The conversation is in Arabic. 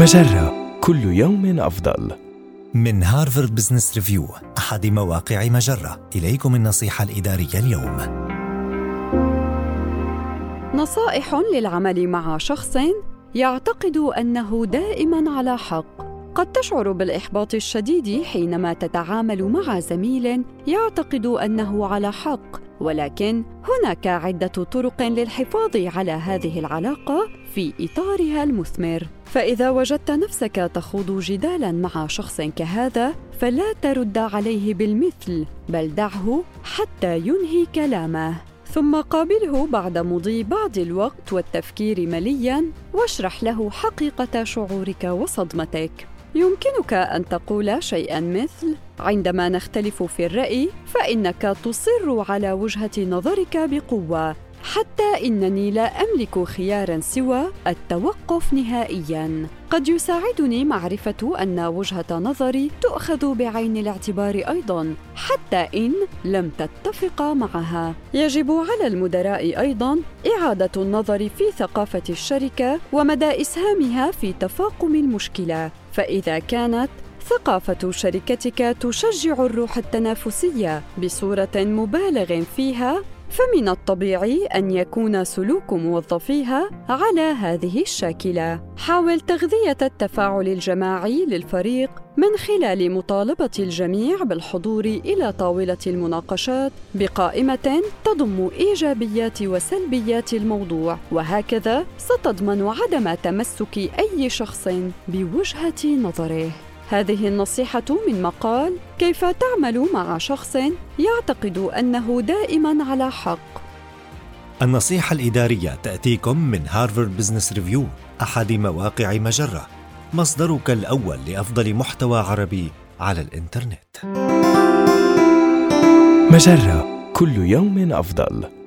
مجرة. كل يوم أفضل. من هارفارد بزنس ريفيو أحد مواقع مجرة. إليكم النصيحة الإدارية اليوم. نصائح للعمل مع شخص يعتقد أنه دائماً على حق. قد تشعر بالإحباط الشديد حينما تتعامل مع زميل يعتقد أنه على حق. ولكن هناك عدة طرق للحفاظ على هذه العلاقة في إطارها المثمر. فإذا وجدت نفسك تخوض جدالا مع شخص كهذا فلا ترد عليه بالمثل بل دعه حتى ينهي كلامه. ثم قابله بعد مضي بعض الوقت والتفكير مليا واشرح له حقيقة شعورك وصدمتك. يمكنك أن تقول شيئا مثل عندما نختلف في الرأي فإنك تصر على وجهة نظرك بقوة. حتى إنني لا أملك خيارا سوى التوقف نهائيا. قد يساعدني معرفة أن وجهة نظري تؤخذ بعين الاعتبار أيضا حتى إن لم تتفق معها. يجب على المدراء أيضا إعادة النظر في ثقافة الشركة ومدى إسهامها في تفاقم المشكلة. فإذا كانت ثقافة شركتك تشجع الروح التنافسية بصورة مبالغ فيها فمن الطبيعي أن يكون سلوك موظفيها على هذه الشاكلة. حاول تغذية التفاعل الجماعي للفريق من خلال مطالبة الجميع بالحضور إلى طاولة المناقشات بقائمة تضم إيجابيات وسلبيات الموضوع. وهكذا ستضمن عدم تمسك أي شخص بوجهة نظره. هذه النصيحة من مقال كيف تعمل مع شخص يعتقد أنه دائما على حق. النصيحة الإدارية تأتيكم من هارفارد بزنس ريفيو أحد مواقع مجرة، مصدرك الأول لأفضل محتوى عربي على الإنترنت. مجرة كل يوم أفضل.